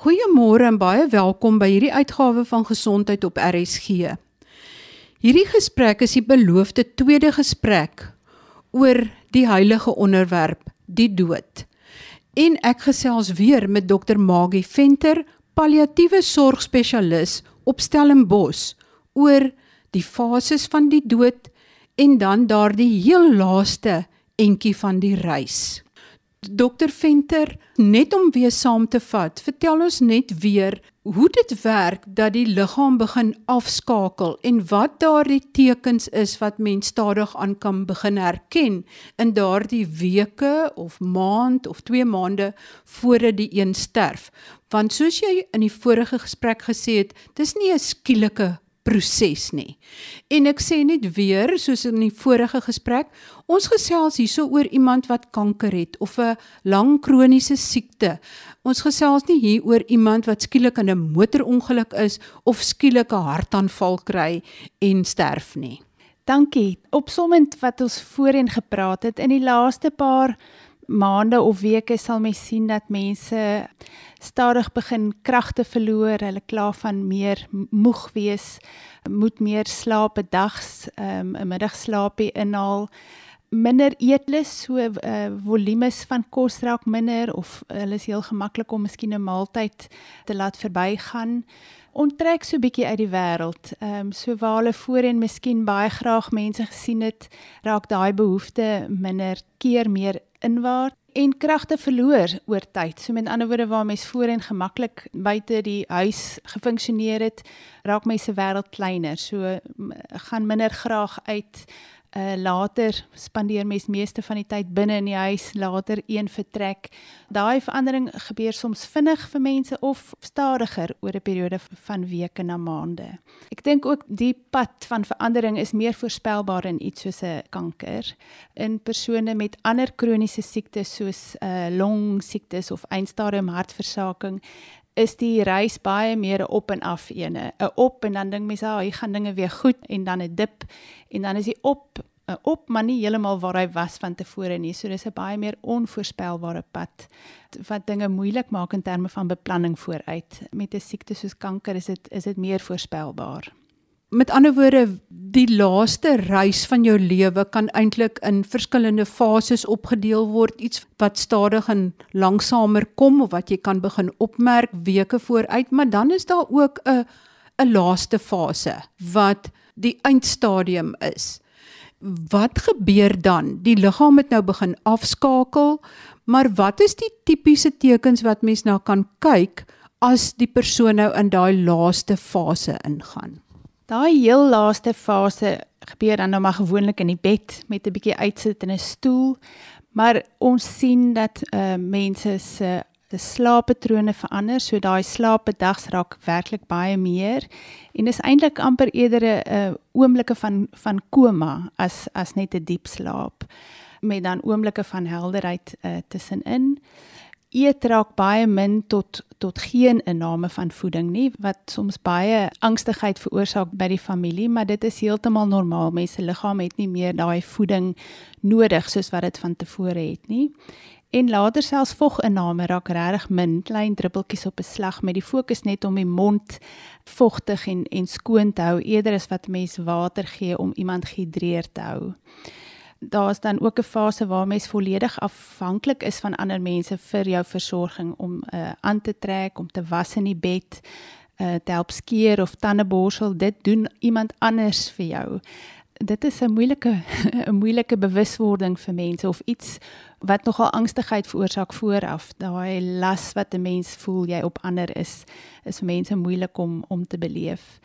Goeiemôre en baie welkom by hierdie uitgawe van Gesondheid op RSG. Hierdie gesprek is die beloofde tweede gesprek oor die heilige onderwerp, die dood. En ek gesels weer met Dr. Magie Venter, palliatiewe sorgspesialis op Stellenbosch oor die fases van die dood en dan daardie heel laaste entjie van die reis. Dokter Venter, net om weer saam te vat, vertel ons net weer hoe dit werk dat die liggaam begin afskakel en wat daardie tekens is wat mens stadig aan kan begin herken in daardie weke of maand of 2 maande voordat die een sterf. Want soos jy in die vorige gesprek gesê het, dis nie 'n skielike proses nie. En ek sê net weer soos in die vorige gesprek, ons gesels hierso oor iemand wat kanker het of 'n lang kroniese siekte. Ons gesels nie hier oor iemand wat skielik in 'n motorongeluk is of skielik 'n hartaanval kry en sterf nie. Dankie. Opsommend wat ons voorheen gepraat het in die laaste paar maande of weke sal mens sien dat mense stadig begin kragte verloor, hulle kla van meer moeg wees, moet meer slaap bedags, ehm, 'n um, middagslaapie inhaal, minder eetlus, so uh, volumes van kos raak minder of hulle is heel gemaklik om miskien 'n maaltyd te laat verbygaan onttrek so 'n bietjie uit die wêreld. Ehm um, so waar hulle voorheen miskien baie graag mense gesien het, raak daai behoefte minder keer meer inwaarts en kragte verloor oor tyd. So met ander woorde waar mens voorheen gemaklik buite die huis gefunksioneer het, raak mense wêreld kleiner. So gaan minder graag uit uh later spandeer mens meeste van die tyd binne in die huis, later een vertrek. Daai verandering gebeur soms vinnig vir mense of stadiger oor 'n periode van weke na maande. Ek dink ook die pad van verandering is meer voorspelbaar in iets soos 'n kanker. In persone met ander kroniese siektes soos uh longsiektes of eindstadium hartversaking is die reis baie meer 'n op en af ene. 'n Op en dan dink mense, "Ag, hier gaan dinge weer goed" en dan 'n dip en dan is hy op 'n op, maar nie heeltemal waar hy was van tevore nie. So dis 'n baie meer onvoorspelbare pad wat dinge moeilik maak in terme van beplanning vooruit. Met 'n siekte soos kanker is dit is dit meer voorspelbaar. Met ander woorde, die laaste reis van jou lewe kan eintlik in verskillende fases opgedeel word, iets wat stadig en langsamer kom of wat jy kan begin opmerk weke vooruit, maar dan is daar ook 'n 'n laaste fase wat die eindstadium is. Wat gebeur dan? Die liggaam het nou begin afskakel, maar wat is die tipiese tekens wat mens nou kan kyk as die persoon nou in daai laaste fase ingaan? Daai heel laaste fase gebeur dan nou maar gewoonlik in die bed met 'n bietjie uitsit in 'n stoel. Maar ons sien dat uh mense se se slaappatrone verander, so daai slaapbedags raak werklik baie meer en dis eintlik amper eerder 'n uh, oomblikke van van koma as as net 'n diep slaap met dan oomblikke van helderheid uh, tussenin. Eet raak baie min tot tot geen inname van voeding nie wat soms baie angstigheid veroorsaak by die familie maar dit is heeltemal normaal. Mense liggaam het nie meer daai voeding nodig soos wat dit van tevore het nie en later selfs voginname raak regtig min klein druppeltjies op 'n slag met die fokus net om die mond vogtig en en skoon te hou eerder as wat mense water gee om iemand gehidreerd te hou daar's dan ook 'n fase waar mens volledig afhanklik is van ander mense vir jou versorging om uh, aan te trek, om te was in die bed, uh, te help skeer of tande borsel. Dit doen iemand anders vir jou. Dit is 'n moeilike 'n moeilike bewuswording vir mense of iets wat nogal angstigheid veroorsaak vooraf. Daai las wat 'n mens voel jy op ander is, is vir mense moeilik om om te beleef.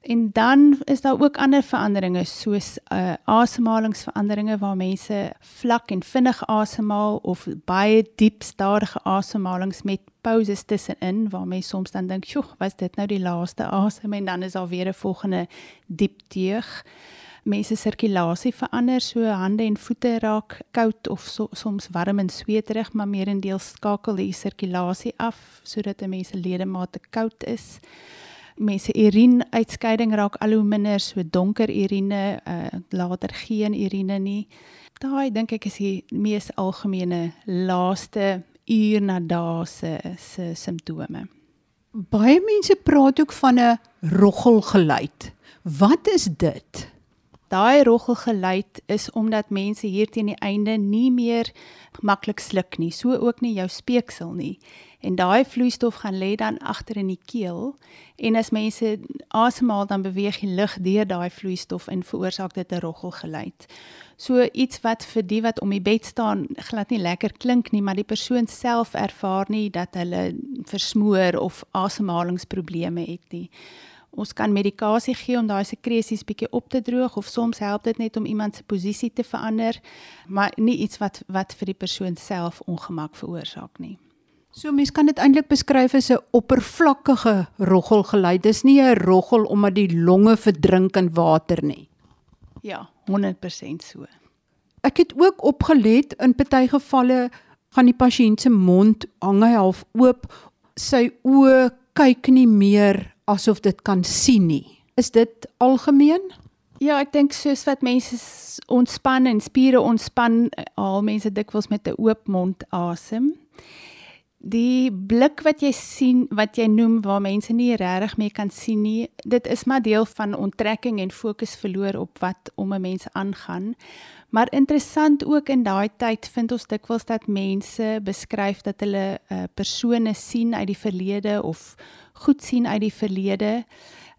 En dan is daar ook ander veranderinge soos uh asemhalingsveranderinge waar mense vlak en vinnig asemhaal of baie diep stadige asemhalings met pauses tussenin waar mense soms dan dink, "Sjoe, was dit nou die laaste asem?" en dan is daar weer 'n volgende diep teug. Mense sirkulasie verander, so hande en voete raak koud of so, soms warm en sweterig, maar meerendeels skakel die sirkulasie af sodat 'n mens se ledemate koud is mense urine uitskeiding raak al hoe minder so donker urine uh, later geen urine nie daai dink ek is die mees algemene laaste uur na dae se se simptome Baie mense praat ook van 'n roggelgeluid. Wat is dit? Daai roggelgeluid is omdat mense hier teen die einde nie meer maklik sluk nie, so ook nie jou speeksel nie. En daai vloeistof gaan lê dan agter in die keel en as mense asemhaal dan beweeg die lug deur daai vloeistof en veroorsaak dit 'n roggelgeluid. So iets wat vir die wat om die bed staan glad nie lekker klink nie, maar die persoon self ervaar nie dat hulle versmoor of asemhalingsprobleme het nie. Ons kan medikasie gee om daai sekresies bietjie op te droog of soms help dit net om iemand se posisie te verander, maar nie iets wat wat vir die persoon self ongemak veroorsaak nie. So mens kan dit eintlik beskryf as 'n oppervlakkige roggelgeluid. Dis nie 'n roggel omdat die longe verdrink in water nie. Ja, 100% so. Ek het ook opgelet in party gevalle gaan die pasiënt se mond hang hy half oop, sy oë kyk nie meer asof dit kan sien nie. Is dit algemeen? Ja, ek dink soos wat mense ontspan en spiere ontspan, al mense dikwels met 'n oop mond asem die blik wat jy sien wat jy noem waar mense nie regtig meer kan sien nie dit is maar deel van onttrekking en fokus verloor op wat om 'n mens aangaan. Maar interessant ook in daai tyd vind ons dikwels dat mense beskryf dat hulle uh, persone sien uit die verlede of goed sien uit die verlede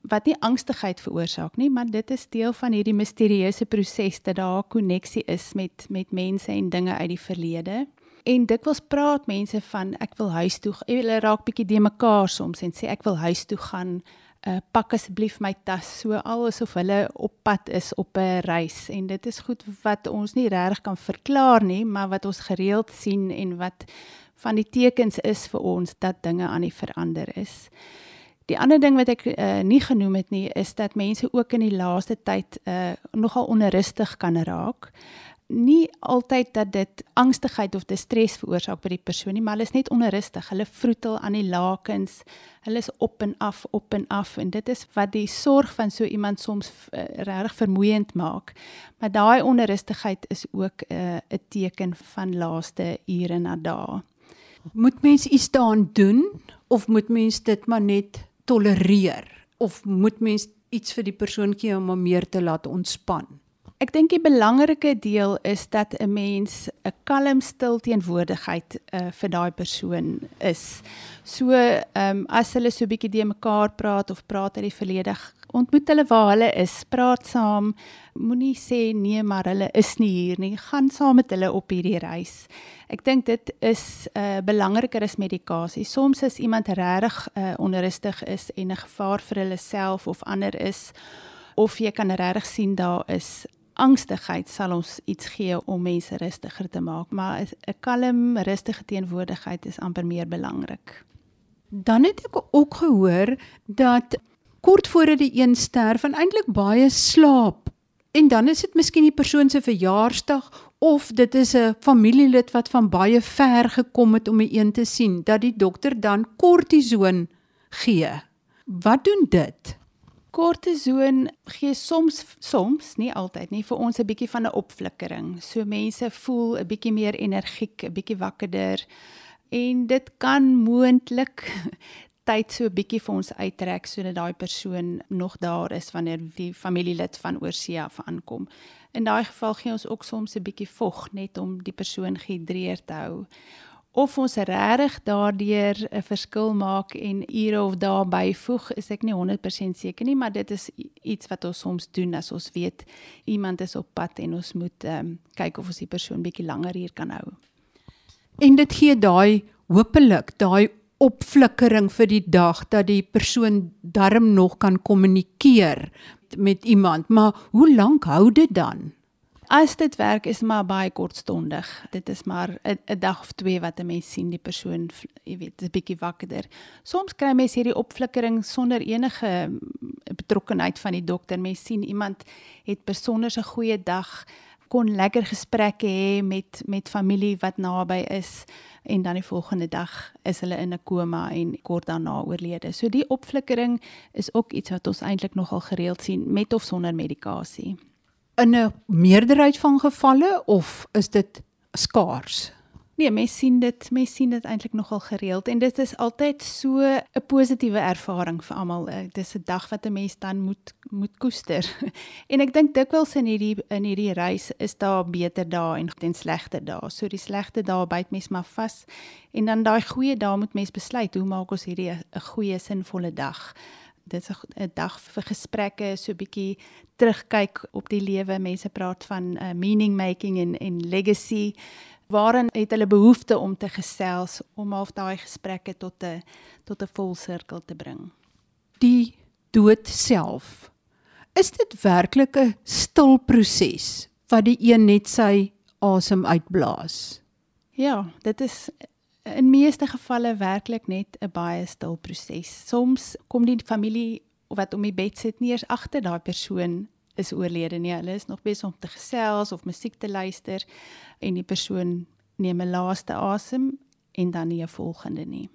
wat nie angstigheid veroorsaak nie maar dit is deel van hierdie misterieuse proses dat daar 'n koneksie is met met mense en dinge uit die verlede En dikwels praat mense van ek wil huis toe. Hulle raak bietjie de mekaar soms en sê ek wil huis toe gaan. Uh, pak asseblief my tas so alsof hulle op pad is op 'n reis en dit is goed wat ons nie regtig kan verklaar nie maar wat ons gereeld sien en wat van die tekens is vir ons dat dinge aan die verander is. Die ander ding wat ek uh, nie genoem het nie is dat mense ook in die laaste tyd uh, nogal onrustig kan raak nie altyd dat dit angstigheid of stres veroorsaak by die persoon nie, maar hulle is net onrustig. Hulle vroetel aan die lakens. Hulle is op en af, op en af en dit is wat die sorg van so iemand soms uh, regtig vermoeiend maak. Maar daai onrustigheid is ook eh, 'n uh, teken van laaste ure na dae. Moet mens iets daaraan doen of moet mens dit maar net tolereer of moet mens iets vir die persoon gee om hom meer te laat ontspan? Ek dink die belangrike deel is dat 'n mens 'n kalm stil teenwoordigheid uh, vir daai persoon is. So, ehm um, as hulle so bietjie de mekaar praat of praat uit die verlede, ontmoet hulle waar hulle is, praat saam. Moenie sê nee, maar hulle is nie hier nie. Gaan saam met hulle op hierdie reis. Ek dink dit is 'n uh, belangriker as medikasie. Soms as iemand regtig uh, onrustig is en 'n gevaar vir hulle self of ander is, of jy kan regtig sien daar is angstigheid sal ons iets gee om mense rustiger te maak, maar 'n kalm, rustige teenwoordigheid is amper meer belangrik. Dan het ek ook gehoor dat kort voordat die een sterf en eintlik baie slaap en dan is dit miskien die persoon se verjaarsdag of dit is 'n familielid wat van baie ver gekom het om die een te sien dat die dokter dan kortison gee. Wat doen dit? Kortison gee soms soms, nie altyd nie, vir ons 'n bietjie van 'n opflikkering. So mense voel 'n bietjie meer energiek, 'n bietjie wakkerder en dit kan moontlik tyd so 'n bietjie vir ons uittrek sodat daai persoon nog daar is wanneer die familielid van oorsee af aankom. In daai geval gee ons ook soms 'n bietjie vog net om die persoon gehidreerd te hou of ons regtig daardeur 'n verskil maak en ure of dae byvoeg, is ek nie 100% seker nie, maar dit is iets wat ons soms doen as ons weet iemand is op pad en ons moet um, kyk of ons die persoon bietjie langer hier kan hou. En dit gee daai hopelik daai opflikkering vir die dag dat die persoon darm nog kan kommunikeer met iemand, maar hoe lank hou dit dan? As dit werk is maar baie kortstondig. Dit is maar 'n dag of twee wat 'n mens sien die persoon, jy weet, 'n bietjie wakkerder. Soms kry mense hierdie opflikkering sonder enige mm, betrokkenheid van die dokter. Mens sien iemand het besonder 'n goeie dag, kon lekker gesprekke hê met met familie wat naby is en dan die volgende dag is hulle in 'n koma en kort daarna oorlede. So die opflikkering is ook iets wat ons eintlik nogal gereeld sien met of sonder medikasie in 'n meerderheid van gevalle of is dit skaars? Nee, mens sien dit, mens sien dit eintlik nogal gereeld en dit is altyd so 'n positiewe ervaring vir almal. Eh, dit is 'n dag wat 'n mens dan moet moet koester. en ek dink dikwels in hierdie in hierdie reis is daar beter dae en en slegte dae. So die slegte dae byt mens maar vas en dan daai goeie dae moet mens besluit hoe maak ons hierdie 'n goeie sinvolle dag. Dit is 'n dag vir gesprekke, so 'n bietjie terugkyk op die lewe. Mense praat van uh, meaning making en en legacy waarin het hulle behoefte om te gesels om half daai gesprekke tot 'n tot 'n volsirkel te bring. Die dood self. Is dit werklik 'n stil proses wat die een net sy asem uitblaas? Ja, dit is in meeste gevalle werklik net 'n baie stil proses. Soms kom die familie wat om die bed sit nie eens agter daai persoon is oorlede nie. Hulle is nog besig om te gesels of musiek te luister en die persoon neem 'n laaste asem en dan nie 'n volgende nie.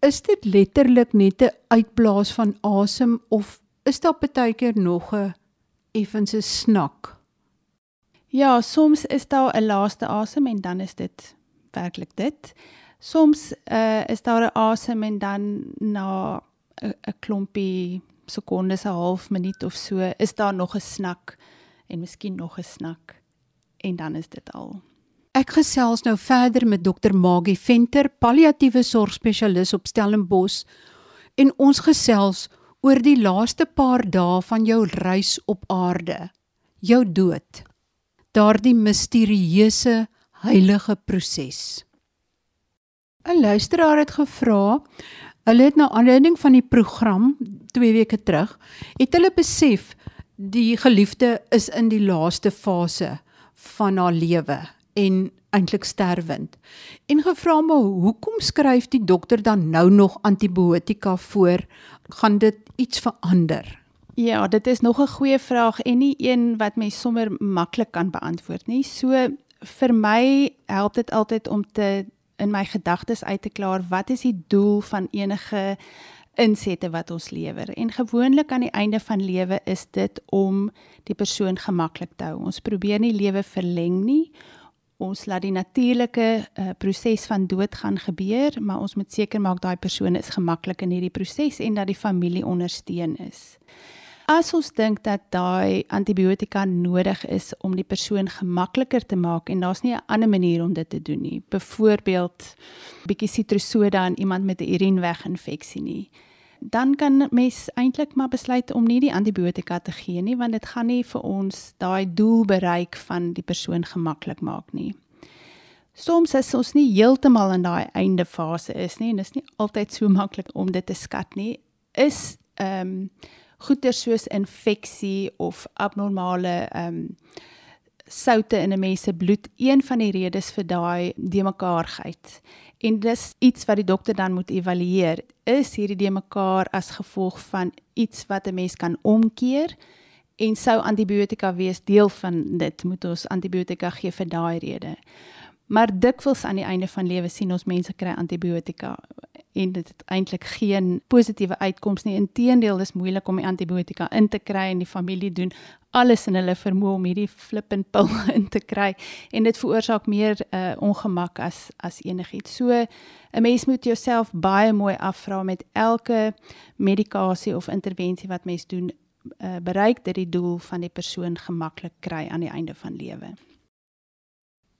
Is dit letterlik net 'n uitblaas van asem of is daar baie keer nog 'n effense snak? Ja, soms is daar 'n laaste asem en dan is dit werklik dit. Soms uh, is daar 'n asem en dan na 'n klompie sekondes, 'n half minuut of so, is daar nog 'n snak en miskien nog 'n snak en dan is dit al. Ek gesels nou verder met dokter Magie Venter, palliatiewe sorgspesialis op Stellenbosch en ons gesels oor die laaste paar dae van jou reis op aarde, jou dood. Daardie misterieuse heilige proses. 'n Luisteraar het gevra Hulle het na aanleiding van die program 2 weke terug, het hulle besef die geliefde is in die laaste fase van haar lewe en eintlik sterwend. En gevra maar hoekom skryf die dokter dan nou nog antibiotika voor? Gaan dit iets verander? Ja, dit is nog 'n goeie vraag en nie een wat mens sommer maklik kan beantwoord nie. So vir my help dit altyd om te in my gedagtes uit te klaar wat is die doel van enige insette wat ons lewer. En gewoonlik aan die einde van lewe is dit om die persoon gemaklik te hou. Ons probeer nie lewe verleng nie. Ons laat die natuurlike uh, proses van dood gaan gebeur, maar ons moet seker maak daai persoon is gemaklik in hierdie proses en dat die familie ondersteun is. As ons dink dat daai antibiotika nodig is om die persoon gemakliker te maak en daar's nie 'n ander manier om dit te doen nie. Byvoorbeeld bietjie sitrosoda aan iemand met 'n urineweginfeksie nie. Dan kan mens eintlik maar besluit om nie die antibiotika te gee nie want dit gaan nie vir ons daai doel bereik van die persoon gemaklik maak nie. Soms is ons nie heeltemal in daai einde fase is nie en dit is nie altyd so maklik om dit te skat nie. Is ehm um, goeie soos infeksie of abnormale ehm um, soutte in 'n mens se bloed een van die redes vir daai de mekaarheid. En dis iets wat die dokter dan moet evalueer. Is hierdie de mekaar as gevolg van iets wat 'n mens kan omkeer? En sou antibiotika wees deel van dit? Moet ons antibiotika gee vir daai rede? Maar dikwels aan die einde van lewe sien ons mense kry antibiotika en dit het eintlik geen positiewe uitkoms nie. Inteendeel, dis moeilik om die antibiotika in te kry en die familie doen alles in hulle vermoë om hierdie flippend pil in te kry en dit veroorsaak meer uh, ongemak as as enigiets. So 'n mens moet jouself baie mooi afvra met elke medikasie of intervensie wat mens doen, uh, bereik dit die doel van die persoon gemaklik kry aan die einde van lewe.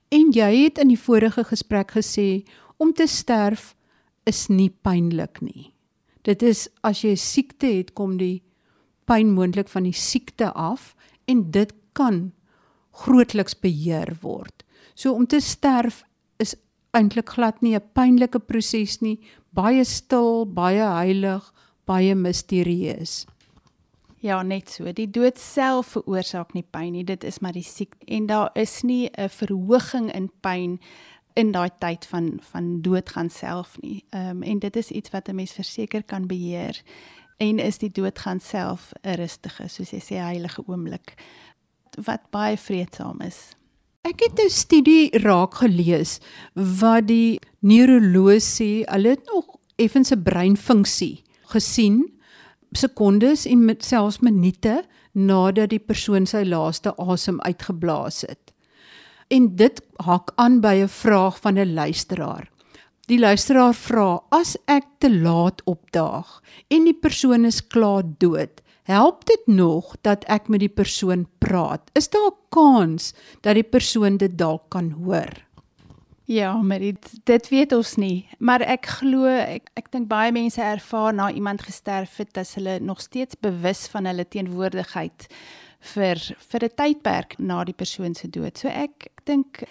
En jy het in die vorige gesprek gesê om te sterf is nie pynlik nie. Dit is as jy siekte het, kom die pyn moontlik van die siekte af en dit kan grootliks beheer word. So om te sterf is eintlik glad nie 'n pynlike proses nie, baie stil, baie heilig, baie misterieus. Ja, net so. Die dood self veroorsaak nie pyn nie, dit is maar die siekte en daar is nie 'n verhoging in pyn in daai tyd van van doodgaan self nie. Ehm um, en dit is iets wat 'n mens verseker kan beheer en is die doodgaan self 'n rustige, soos jy sê, heilige oomblik wat baie vreedsaam is. Ek het 'n studie raak gelees wat die neuroloog sê hulle het nog effens 'n breinfunksie gesien sekondes en met selfs minute nadat die persoon sy laaste asem uitgeblaas het. En dit hak aan by 'n vraag van 'n luisteraar. Die luisteraar vra: "As ek te laat opdaag en die persoon is klaar dood, help dit nog dat ek met die persoon praat? Is daar 'n kans dat die persoon dit dalk kan hoor?" Ja, maar dit dit weet ons nie, maar ek glo ek ek dink baie mense ervaar na iemand gesterf het dat hulle nog steeds bewus van hulle teenwoordigheid vir vir 'n tydperk na die persoon se dood. So ek ek dink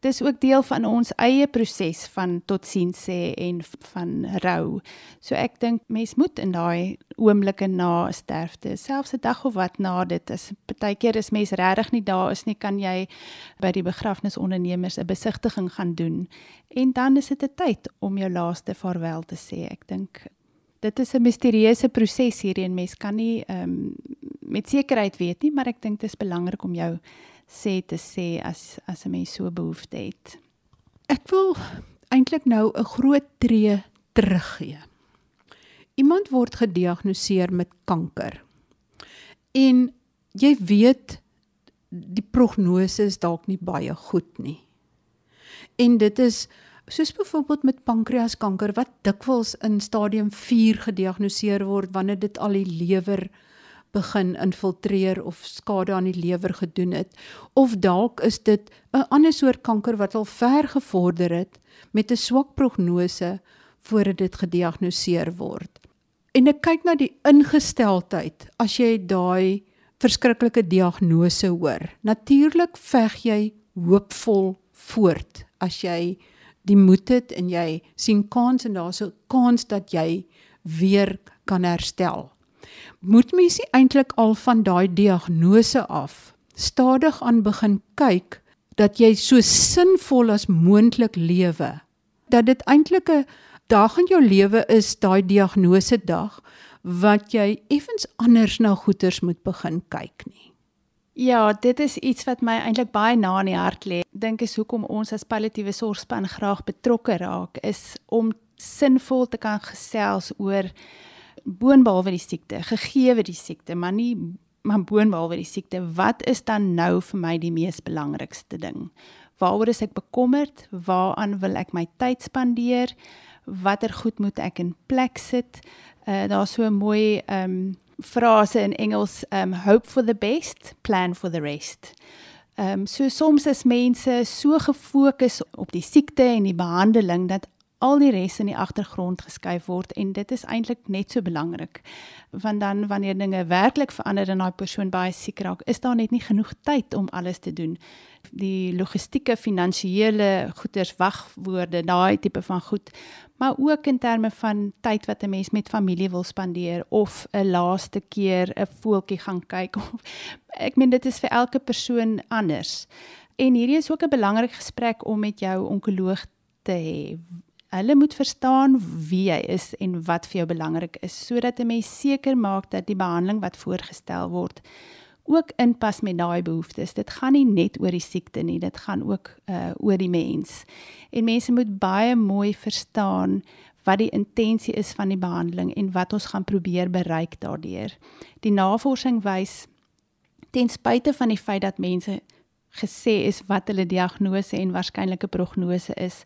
dis ook deel van ons eie proses van totsiens sê en van rou. So ek dink mens moet in daai oomblikke na 'n sterfte, selfs 'n dag of wat na dit is, partykeer is mens regtig nie daar is nie, kan jy by die begrafnisondernemers 'n besigtiging gaan doen. En dan is dit 'n tyd om jou laaste vaarwel te sê. Ek dink dit is 'n misterieuse proses hierdie en mens kan nie ehm um, met sekerheid weet nie, maar ek dink dit is belangrik om jou sê te sê as as 'n mens so behoefte het. Ek wil eintlik nou 'n groot tree teruggee. Iemand word gediagnoseer met kanker. En jy weet die prognose is dalk nie baie goed nie. En dit is soos byvoorbeeld met pankreaskanker wat dikwels in stadium 4 gediagnoseer word wanneer dit al die lewer begin infiltreer of skade aan die lewer gedoen het of dalk is dit 'n ander soort kanker wat al ver gevorder het met 'n swak prognose voordat dit gediagnoseer word. En ek kyk na die ingesteldheid as jy daai verskriklike diagnose hoor. Natuurlik veg jy hoopvol voort as jy die moed het en jy sien kans en daar's 'n kans dat jy weer kan herstel moet mens nie eintlik al van daai diagnose af stadig aan begin kyk dat jy so sinvol as moontlik lewe dat dit eintlik 'n dag in jou lewe is daai diagnose dag wat jy effens anders na goeters moet begin kyk nie. Ja, dit is iets wat my eintlik baie na in die hart lê. Dink is hoekom ons as palliatiewe sorgspan graag betrokke raak is om sinvol te kan gesels oor boonbehalwe die siekte, gegeewe die siekte, maar nie maar boonbehalwe die siekte, wat is dan nou vir my die mees belangrikste ding? Waaroor is ek bekommerd? Waaraan wil ek my tyd spandeer? Watter goed moet ek in plek sit? Uh daar's so 'n mooi ehm um, frase in Engels, um hope for the best, plan for the rest. Ehm um, so soms is mense so gefokus op die siekte en die behandeling dat al die res in die agtergrond geskuif word en dit is eintlik net so belangrik want dan wanneer dinge werklik verander en daai persoon baie siek raak is daar net nie genoeg tyd om alles te doen. Die logistieke finansiële goeders wagwoorde daai tipe van goed maar ook in terme van tyd wat 'n mens met familie wil spandeer of 'n laaste keer 'n voeltjie gaan kyk of ek meen dit is vir elke persoon anders. En hierdie is ook 'n belangrike gesprek om met jou onkoloog te hê Hulle moet verstaan wie jy is en wat vir jou belangrik is sodat 'n mens seker maak dat die behandeling wat voorgestel word ook inpas met daai behoeftes. Dit gaan nie net oor die siekte nie, dit gaan ook uh oor die mens. En mense moet baie mooi verstaan wat die intensie is van die behandeling en wat ons gaan probeer bereik daardeur. Die navorsing wys ten spyte van die feit dat mense gesê is wat hulle diagnose en waarskynlike prognose is,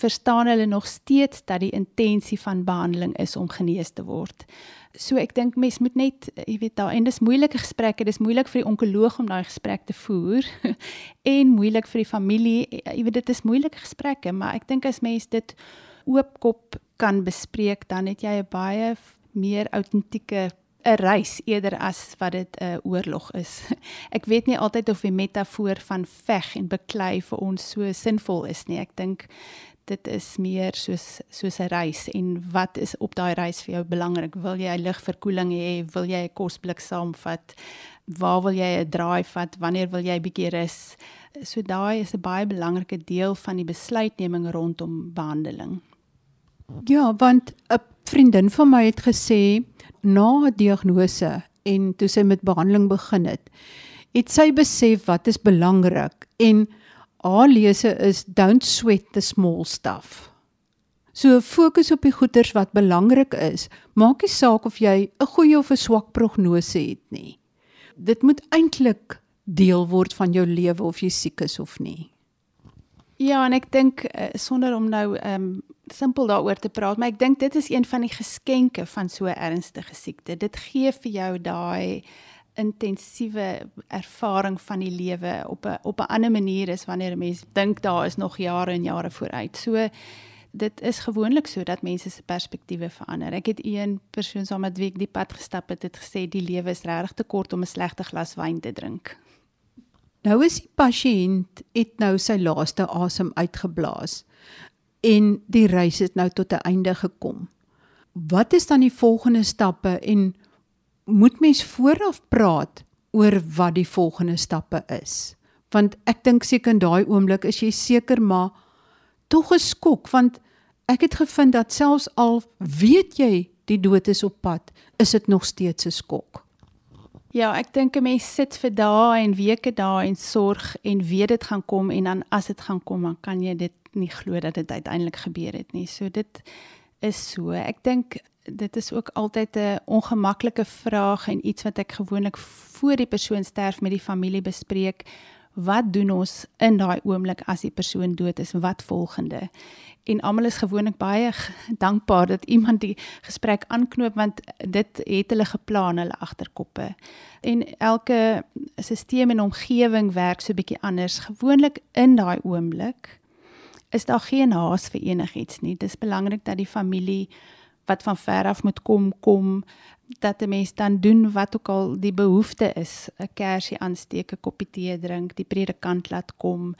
verstaan hulle nog steeds dat die intensie van behandeling is om genees te word. So ek dink mens moet net, jy weet, daar en dis moeilike gesprekke, dis moeilik vir die onkoloog om daai gesprek te voer en moeilik vir die familie. Jy weet dit is moeilike gesprekke, maar ek dink as mens dit oopkop kan bespreek, dan het jy 'n baie meer autentieke 'n reis eerder as wat dit 'n oorlog is. Ek weet nie altyd of die metafoor van veg en beklei vir ons so sinvol is nie. Ek dink dit is meer soos soos 'n reis en wat is op daai reis vir jou belangrik? Wil jy ligverkoeling hê? Wil jy 'n kosblik saamvat? Waar wil jy 'n draai vat? Wanneer wil jy bietjie rus? So daai is 'n baie belangrike deel van die besluitneming rondom behandeling. Ja, want 'n vriendin van my het gesê na 'n diagnose en toe sy met behandeling begin het, het sy besef wat is belangrik en haar lese is don't sweat the small stuff. So fokus op die goeders wat belangrik is. Maak nie saak of jy 'n goeie of 'n swak prognose het nie. Dit moet eintlik deel word van jou lewe of jy siek is of nie. Ja, en ek dink uh, sonder om nou ehm um, simpel daaroor te praat, maar ek dink dit is een van die geskenke van so ernstige siekte. Dit gee vir jou daai intensiewe ervaring van die lewe op 'n op 'n ander manier as wanneer 'n mens dink daar is nog jare en jare vooruit. So dit is gewoonlik so dat mense se perspektiewe verander. Ek het een persoon saam met wie ek die pad gestap het, het gesê die lewe is regtig te kort om 'n slegte glas wyn te drink. Nou is die pasiënt het nou sy laaste asem uitgeblaas en die reis het nou tot 'n einde gekom. Wat is dan die volgende stappe en moet mens vooraf praat oor wat die volgende stappe is? Want ek dink seker in daai oomblik is jy seker maar tog geskok want ek het gevind dat selfs al weet jy die dood is op pad, is dit nog steeds 'n skok. Ja, ek dink 'n mens sit vir dae en weke daar en sorg en weet dit gaan kom en dan as dit gaan kom, dan kan jy dit nie glo dat dit uiteindelik gebeur het nie. So dit is so. Ek dink dit is ook altyd 'n ongemaklike vraag en iets wat ek gewoonlik voor die persoon sterf met die familie bespreek wat doen ons in daai oomblik as die persoon dood is? Wat volgende? En almal is gewoonlik baie dankbaar dat iemand die gesprek aanknoop want dit het hulle geplan hulle agterkoppe. En elke stelsel en omgewing werk so bietjie anders. Gewoonlik in daai oomblik is daar geen haas vir enigiets nie. Dit is belangrik dat die familie wat van ver af moet kom kom dat 'n mens dan doen wat ook al die behoefte is, 'n kersie aansteek, 'n koppie tee drink, die predikant laat kom.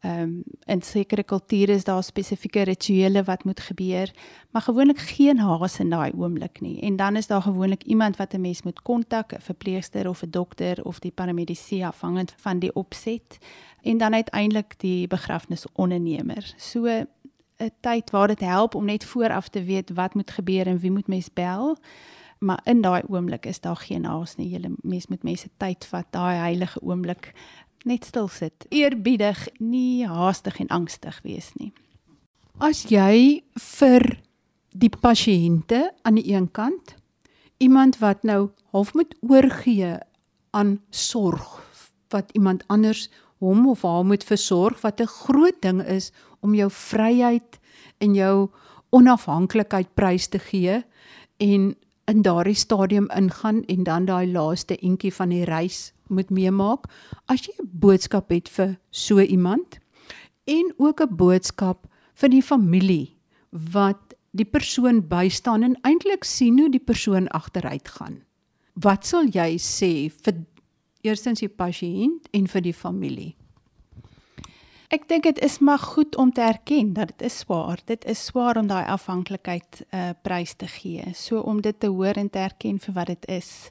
Ehm um, in sekere kulture is daar spesifieke rituele wat moet gebeur, maar gewoonlik geen haas in daai oomblik nie. En dan is daar gewoonlik iemand wat 'n mens moet kontak, 'n verpleegster of 'n dokter of die paramedisy afhangend van die opset en dan uiteindelik die begrafnisondernemer. So 'n tyd waar dit help om net vooraf te weet wat moet gebeur en wie moet mens bel maar in daai oomblik is daar geen haas nie. Jy mens moet mense tyd vat, daai heilige oomblik net stil sit. Eerbiedig, nie haastig en angstig wees nie. As jy vir die pasiënte aan die een kant iemand wat nou half moet oorgee aan sorg wat iemand anders hom of haar moet versorg wat 'n groot ding is om jou vryheid en jou onafhanklikheid prys te gee en in daardie stadium ingaan en dan daai laaste entjie van die reis moet meemaak. As jy 'n boodskap het vir so iemand en ook 'n boodskap vir die familie wat die persoon bystaan en eintlik sien hoe die persoon agteruit gaan. Wat sal jy sê vir eerstens die pasiënt en vir die familie? Ek dink dit is maar goed om te erken dat dit is swaar. Dit is swaar om daai afhanklikheid uh prys te gee. So om dit te hoor en te erken vir wat dit is.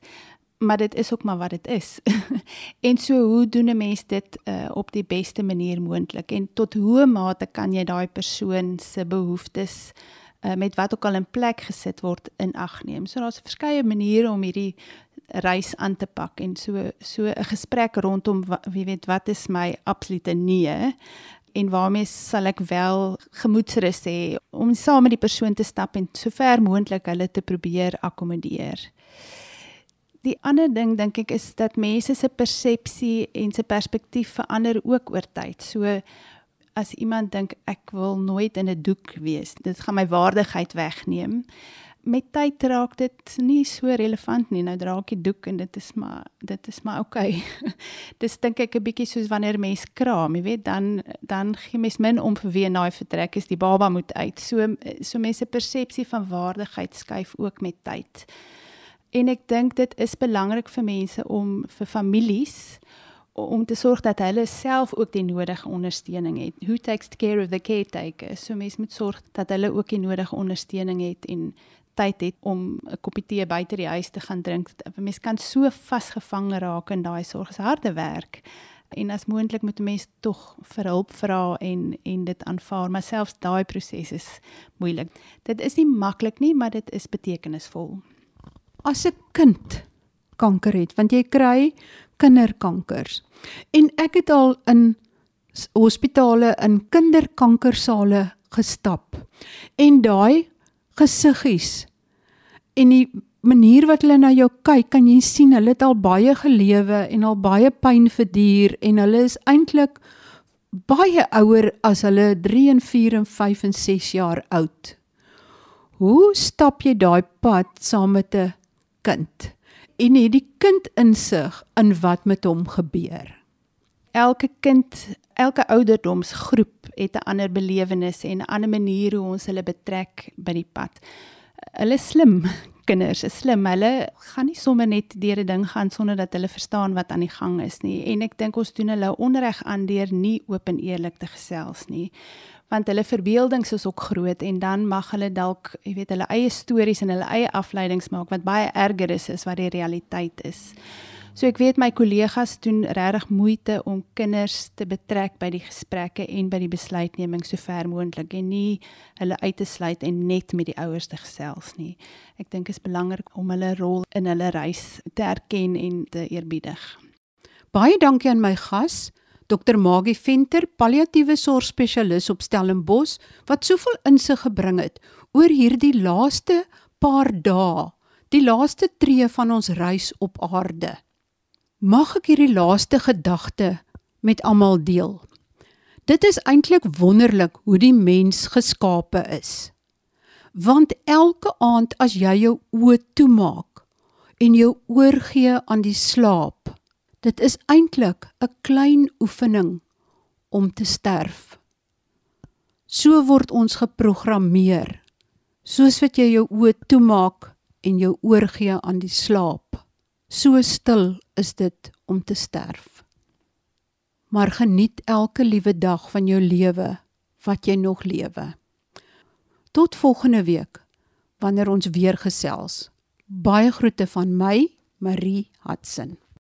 Maar dit is ook maar wat dit is. en so hoe doen 'n mens dit uh op die beste manier moontlik en tot hoe mate kan jy daai persoon se behoeftes uh met wat ook al in plek gesit word in ag neem. So daar's verskeie maniere om hierdie reis aan te pak en so so 'n gesprek rondom wie weet wat is my absolute nee en waarmee sal ek wel gemoedsrus hê om saam met die persoon te stap en sover moontlik hulle te probeer akkommodeer. Die ander ding dink ek is dat mense se persepsie en se perspektief verander ook oor tyd. So as iemand dink ek wil nooit in 'n doek wees, dit gaan my waardigheid wegneem met tyd raak dit nie so relevant nie. Nou dra ek die doek en dit is maar dit is maar oukei. Okay. Dis dink ek 'n bietjie soos wanneer mens kraam, jy weet, dan dan gee mens min om vir wie naai vertrek is die baba moet uit. So so mense persepsie van waardigheid skuif ook met tyd. En ek dink dit is belangrik vir mense om vir families om te sorg dat hulle self ook die nodige ondersteuning het. Who takes care of the caretaker? So mense moet sorg dat hulle ook die nodige ondersteuning het en tyd het om 'n koppie tee buite die huis te gaan drink. Mens kan so vasgevang raak in daai sorg. Is harde werk. En as moontlik moet 'n mens tog vir hulp vra en en dit aanvaar, maar selfs daai proses is moeilik. Dit is nie maklik nie, maar dit is betekenisvol. As 'n kind kanker het, want jy kry kinderkankers. En ek het al in hospitale in kinderkankersale gestap. En daai gesiggies en die manier wat hulle na jou kyk, kan jy sien hulle het al baie gelewe en al baie pyn verduur en hulle is eintlik baie ouer as hulle 3 en 4 en 5 en 6 jaar oud. Hoe stap jy daai pad saam met 'n kind? En het die kind insig in wat met hom gebeur? Elke kind, elke ouderdomsgroep het 'n ander belewenis en 'n ander manier hoe ons hulle betrek by die pad. Hulle slim, kinders is slim. Hulle gaan nie sommer net deur 'n ding gaan sonder dat hulle verstaan wat aan die gang is nie. En ek dink ons doen hulle onreg aan deur nie oop en eerlik te gesels nie. Want hulle verbeeldings is ook groot en dan mag hulle dalk, jy weet, hulle eie stories en hulle eie afleidings maak wat baie erger is as wat die realiteit is. So ek weet my kollegas doen regtig moeite om kinders te betrek by die gesprekke en by die besluitneming so ver moontlik en nie hulle uit te sluit en net met die ouers te gesels nie. Ek dink dit is belangrik om hulle rol in hulle reis te erken en te eerbiedig. Baie dankie aan my gas, Dr. Magie Venter, palliatiewe sorgspesialis op Stellenbosch, wat soveel insig gebring het oor hierdie laaste paar dae, die laaste tree van ons reis op aarde. Mag ek hierdie laaste gedagte met almal deel? Dit is eintlik wonderlik hoe die mens geskape is. Want elke aand as jy jou oë toemaak en jou oorgee aan die slaap, dit is eintlik 'n klein oefening om te sterf. So word ons geprogrammeer. Soos wat jy jou oë toemaak en jou oorgee aan die slaap. So stil is dit om te sterf. Maar geniet elke liewe dag van jou lewe wat jy nog lewe. Tot volgende week wanneer ons weer gesels. Baie groete van my, Marie Hudson.